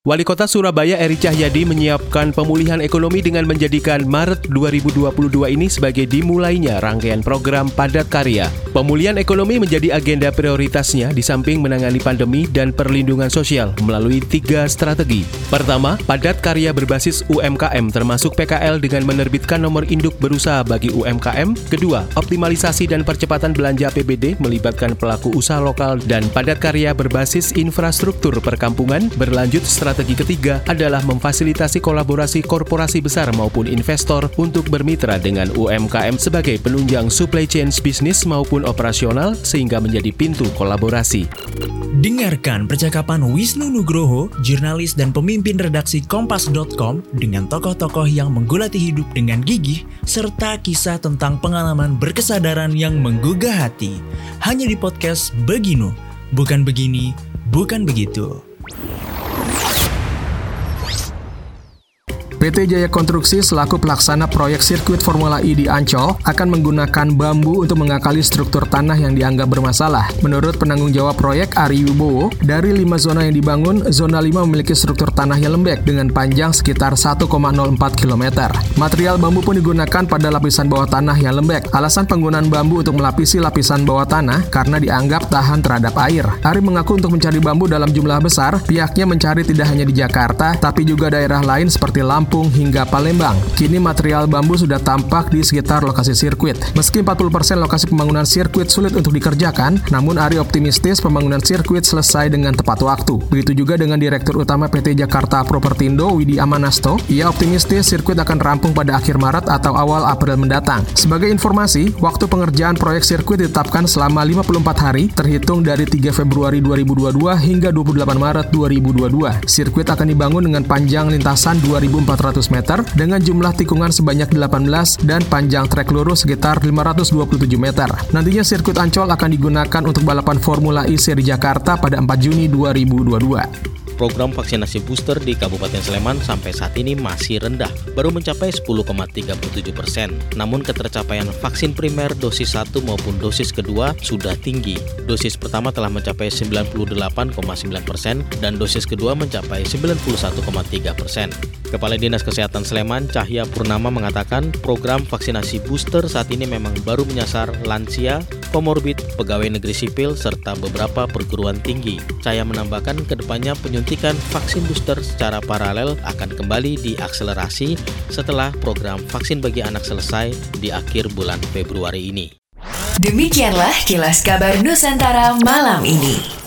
Wali Kota Surabaya Eri Cahyadi menyiapkan pemulihan ekonomi dengan menjadikan Maret 2022 ini sebagai dimulainya rangkaian program padat karya. Pemulihan ekonomi menjadi agenda prioritasnya di samping menangani pandemi dan perlindungan sosial melalui tiga strategi. Pertama, padat karya berbasis UMKM termasuk PKL dengan menerbitkan nomor induk berusaha bagi UMKM. Kedua, optimalisasi dan percepatan belanja APBD melibatkan pelaku usaha lokal dan padat karya berbasis infrastruktur perkampungan berlanjut strategi strategi ketiga adalah memfasilitasi kolaborasi korporasi besar maupun investor untuk bermitra dengan UMKM sebagai penunjang supply chain bisnis maupun operasional sehingga menjadi pintu kolaborasi. Dengarkan percakapan Wisnu Nugroho, jurnalis dan pemimpin redaksi Kompas.com dengan tokoh-tokoh yang menggulati hidup dengan gigih serta kisah tentang pengalaman berkesadaran yang menggugah hati. Hanya di podcast Beginu, bukan begini, bukan begitu. PT Jaya Konstruksi selaku pelaksana proyek sirkuit Formula E di Ancol akan menggunakan bambu untuk mengakali struktur tanah yang dianggap bermasalah. Menurut penanggung jawab proyek Ari Wibowo, dari lima zona yang dibangun, zona 5 memiliki struktur tanah yang lembek dengan panjang sekitar 1,04 km. Material bambu pun digunakan pada lapisan bawah tanah yang lembek. Alasan penggunaan bambu untuk melapisi lapisan bawah tanah karena dianggap tahan terhadap air. Ari mengaku untuk mencari bambu dalam jumlah besar, pihaknya mencari tidak hanya di Jakarta, tapi juga daerah lain seperti Lampung, Lampung hingga Palembang. Kini material bambu sudah tampak di sekitar lokasi sirkuit. Meski 40% lokasi pembangunan sirkuit sulit untuk dikerjakan, namun Ari optimistis pembangunan sirkuit selesai dengan tepat waktu. Begitu juga dengan Direktur Utama PT Jakarta Propertindo, Widi Amanasto. Ia optimistis sirkuit akan rampung pada akhir Maret atau awal April mendatang. Sebagai informasi, waktu pengerjaan proyek sirkuit ditetapkan selama 54 hari, terhitung dari 3 Februari 2022 hingga 28 Maret 2022. Sirkuit akan dibangun dengan panjang lintasan 2400 400 meter dengan jumlah tikungan sebanyak 18 dan panjang trek lurus sekitar 527 meter. Nantinya sirkuit Ancol akan digunakan untuk balapan Formula E seri Jakarta pada 4 Juni 2022 program vaksinasi booster di Kabupaten Sleman sampai saat ini masih rendah, baru mencapai 10,37 persen. Namun ketercapaian vaksin primer dosis 1 maupun dosis kedua sudah tinggi. Dosis pertama telah mencapai 98,9 persen dan dosis kedua mencapai 91,3 persen. Kepala Dinas Kesehatan Sleman, Cahya Purnama mengatakan program vaksinasi booster saat ini memang baru menyasar lansia, komorbid, pegawai negeri sipil, serta beberapa perguruan tinggi. Cahya menambahkan ke depannya penyuntik penyuntikan vaksin booster secara paralel akan kembali diakselerasi setelah program vaksin bagi anak selesai di akhir bulan Februari ini. Demikianlah kilas kabar Nusantara malam ini.